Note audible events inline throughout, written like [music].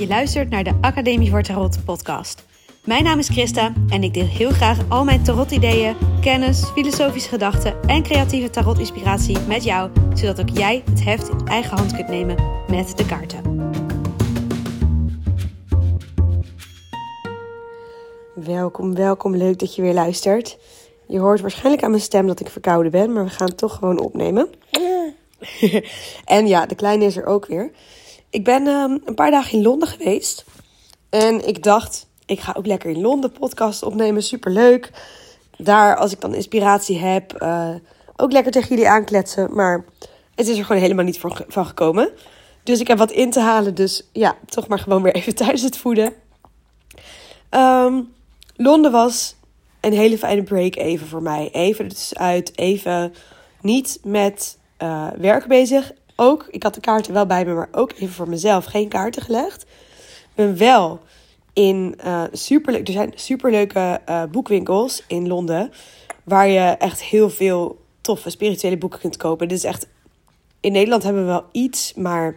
Je luistert naar de Academie voor Tarot podcast. Mijn naam is Christa en ik deel heel graag al mijn tarot-ideeën, kennis, filosofische gedachten en creatieve tarot-inspiratie met jou, zodat ook jij het heft in eigen hand kunt nemen met de kaarten. Welkom, welkom. Leuk dat je weer luistert. Je hoort waarschijnlijk aan mijn stem dat ik verkouden ben, maar we gaan het toch gewoon opnemen. [laughs] en ja, de kleine is er ook weer. Ik ben ehm, een paar dagen in Londen geweest. En ik dacht, ik ga ook lekker in Londen podcast opnemen. Superleuk. Daar, als ik dan inspiratie heb, eh, ook lekker tegen jullie aankletsen. Maar het is er gewoon helemaal niet voor, van gekomen. Dus ik heb wat in te halen. Dus ja, toch maar gewoon weer even [laughs] thuis het voeden. Ehm, Londen was een hele fijne break even voor mij. Even dus uit, even niet met uh, werk bezig. Ook, ik had de kaarten wel bij me, maar ook even voor mezelf geen kaarten gelegd. Ik ben wel in uh, superleuk, er zijn superleuke uh, boekwinkels in Londen. Waar je echt heel veel toffe spirituele boeken kunt kopen. Dit is echt. In Nederland hebben we wel iets, maar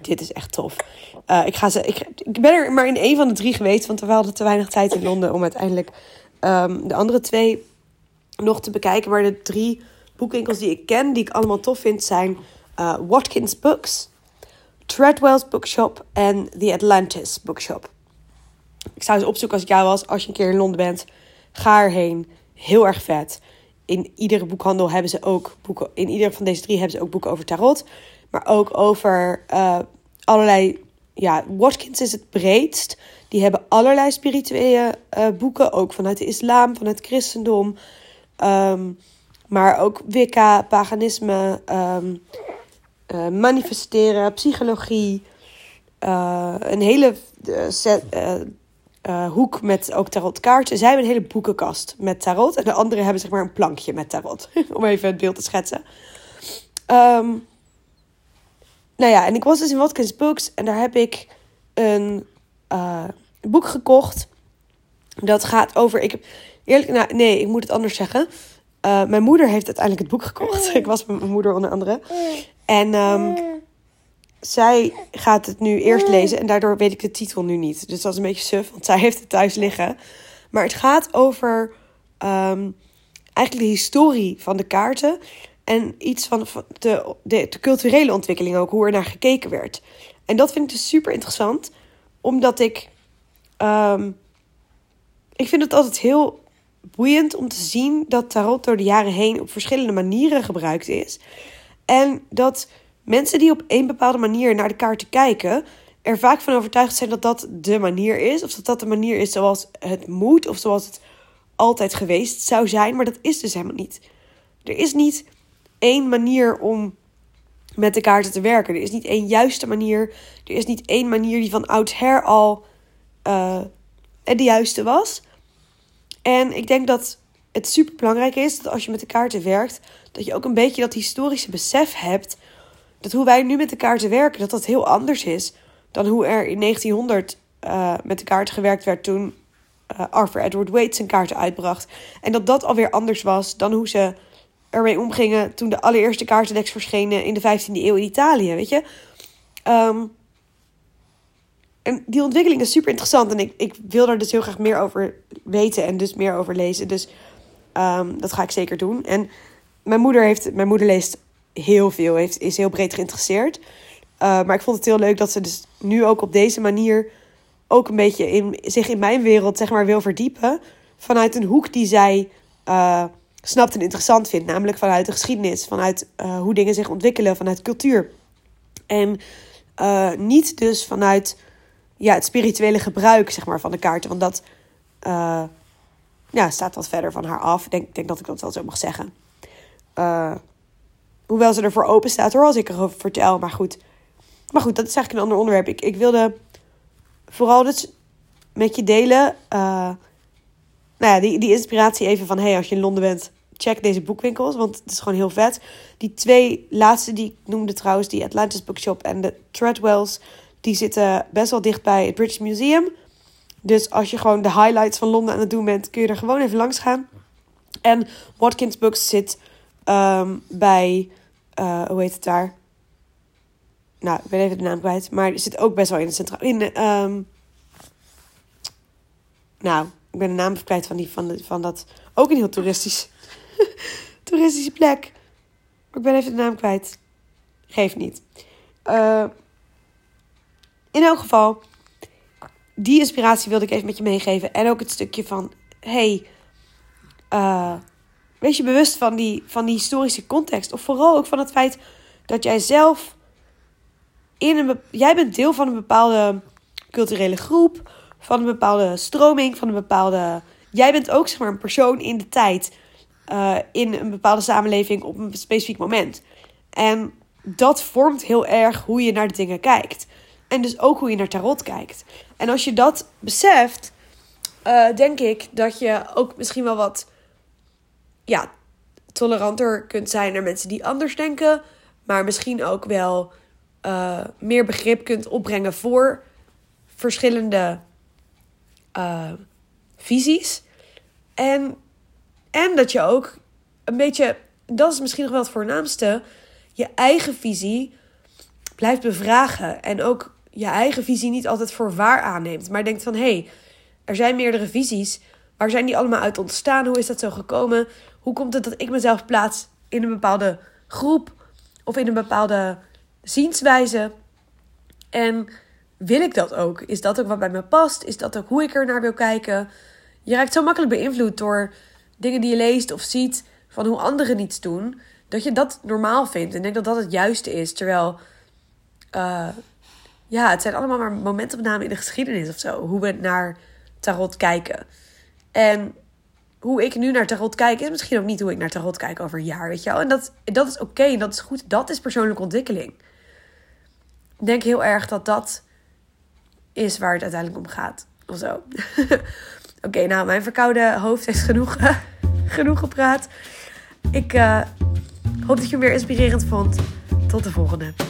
dit is echt tof. Uh, ik, ga ze, ik, ben er maar in één van de drie geweest, want we hadden te weinig tijd in Londen om uiteindelijk um, de andere twee nog te bekijken. Maar de drie boekwinkels die ik ken, die ik allemaal tof vind, zijn uh, Watkins Books, Treadwell's Bookshop en The Atlantis Bookshop. Ik zou ze opzoeken als ik jou was. Als je een keer in Londen bent, ga erheen. Heel erg vet. In iedere boekhandel hebben ze ook boeken. In ieder van deze drie hebben ze ook boeken over tarot. Maar ook over uh, allerlei. Ja, Watkins is het breedst. Die hebben allerlei spirituele uh, boeken. Ook vanuit de islam, vanuit het christendom. Um, maar ook Wicca, paganisme, um, uh, manifesteren, psychologie. Uh, een hele uh, hoek met ook tarotkaarten. Zij hebben een hele boekenkast met tarot. En de anderen hebben zeg maar een plankje met tarot. [laughs] Om even het beeld te schetsen. Um, nou ja, en ik was dus in Watkins Books. En daar heb ik een boek gekocht. Dat gaat over... Ik heb, eerlijk, nou, nee, ik moet het anders zeggen. Mijn moeder heeft uiteindelijk het boek gekocht. [laughs] Ik was met mijn moeder onder andere. En um, zij gaat het nu eerst lezen en daardoor weet ik de titel nu niet. Dus dat is een beetje suf, want zij heeft het thuis liggen. Maar het gaat over um, eigenlijk de historie van de kaarten. En iets van de, de, de, culturele ontwikkeling ook, hoe er naar gekeken werd. En dat vind ik dus super interessant, omdat ik. Um, ik vind het altijd heel boeiend om te zien dat tarot door de jaren heen op verschillende manieren gebruikt is. En dat mensen die op een bepaalde manier naar de kaarten kijken, er vaak van overtuigd zijn dat dat de manier is. Of dat dat de manier is zoals het moet, of zoals het altijd geweest zou zijn. Maar dat is dus helemaal niet. Er is niet één manier om met de kaarten te werken. Er is niet één juiste manier. Er is niet één manier die van oudsher al uh, de juiste was. En ik denk dat het super belangrijk is dat als je met de kaarten werkt, dat je ook een beetje dat historische besef hebt. Dat hoe wij nu met de kaarten werken, dat dat heel anders is dan hoe er in 1900 uh, met de kaarten gewerkt werd toen uh, Arthur Edward Wade zijn kaarten uitbracht. En dat dat alweer anders was dan hoe ze ermee omgingen toen de allereerste kaartendeks verschenen in de 15e eeuw in Italië, weet je. Um, en die ontwikkeling is super interessant. En ik, ik wil er dus heel graag meer over weten en dus meer over lezen. Dus um, dat ga ik zeker doen. En mijn moeder, heeft, mijn moeder leest heel veel, heeft, is heel breed geïnteresseerd. Uh, maar ik vond het heel leuk dat ze dus nu ook op deze manier ook een beetje in, zich in mijn wereld zeg maar, wil verdiepen. Vanuit een hoek die zij uh, snapt en interessant vindt. Namelijk vanuit de geschiedenis, vanuit uh, hoe dingen zich ontwikkelen, vanuit cultuur. En niet dus vanuit ja, het spirituele gebruik zeg maar, van de kaarten. Want dat ja, staat wat verder van haar af. Ik denk, denk dat ik dat wel zo mag zeggen. Uh, hoewel ze ervoor open staat hoor, als ik erover vertel. Maar goed. Maar goed, dat is eigenlijk een ander onderwerp. Ik, ik wilde vooral dus met je delen. Uh, nou ja, die, die inspiratie even van... hey, als je in Londen bent, check deze boekwinkels. Want het is gewoon heel vet. Die twee laatste die ik noemde trouwens... die Atlantis Bookshop en de Treadwells... Die zitten best wel dicht bij het British Museum. Dus als je gewoon de highlights van Londen aan het doen bent, kun je er gewoon even langs gaan. En Watkins Books zit um, bij, uh, hoe heet het daar? nou, ik ben even de naam kwijt. Maar die zit ook best wel in het centraal. In, ehm, nou, ik ben de naam kwijt van, die, van, de, van dat. Ook een heel toeristisch. [laughs] toeristische plek. Ik ben even de naam kwijt. Geeft niet. Uh, in elk geval, die inspiratie wilde ik even met je meegeven. En ook het stukje van: hey, uh, wees je bewust van die, van die historische context. Of vooral ook van het feit dat jij zelf in een. Jij bent deel van een bepaalde culturele groep, van een bepaalde stroming, van een bepaalde. Jij bent ook zeg maar een persoon in de tijd. Uh, in een bepaalde samenleving op een specifiek moment. En dat vormt heel erg hoe je naar de dingen kijkt. En dus ook hoe je naar tarot kijkt. En als je dat beseft, uh, denk ik dat je ook misschien wel wat ja, toleranter kunt zijn naar mensen die anders denken. Maar misschien ook wel uh, meer begrip kunt opbrengen voor verschillende uh, visies. En, en dat je ook een beetje, dat is misschien nog wel het voornaamste, je eigen visie blijft bevragen. En ook je eigen visie niet altijd voor waar aanneemt. Maar denkt van hé, hey, er zijn meerdere visies. Waar zijn die allemaal uit ontstaan? Hoe is dat zo gekomen? Hoe komt het dat ik mezelf plaats in een bepaalde groep of in een bepaalde zienswijze? En wil ik dat ook? Is dat ook wat bij me past? Is dat ook hoe ik er naar wil kijken? Je raakt zo makkelijk beïnvloed door dingen die je leest of ziet van hoe anderen iets doen, dat je dat normaal vindt. En denk dat dat het juiste is. Terwijl, uh, ja, het zijn allemaal maar momentopnamen in de geschiedenis of zo. Hoe we naar tarot kijken. En hoe ik nu naar tarot kijk, is misschien ook niet hoe ik naar tarot kijk over een jaar, weet je wel. En dat, dat is oké, en dat is goed. Dat is persoonlijke ontwikkeling. Ik denk heel erg dat dat is waar het uiteindelijk om gaat. Of zo. [laughs] oké, nou, mijn verkoude hoofd heeft genoeg, [laughs] genoeg gepraat. Ik uh, hoop dat je hem weer inspirerend vond. Tot de volgende.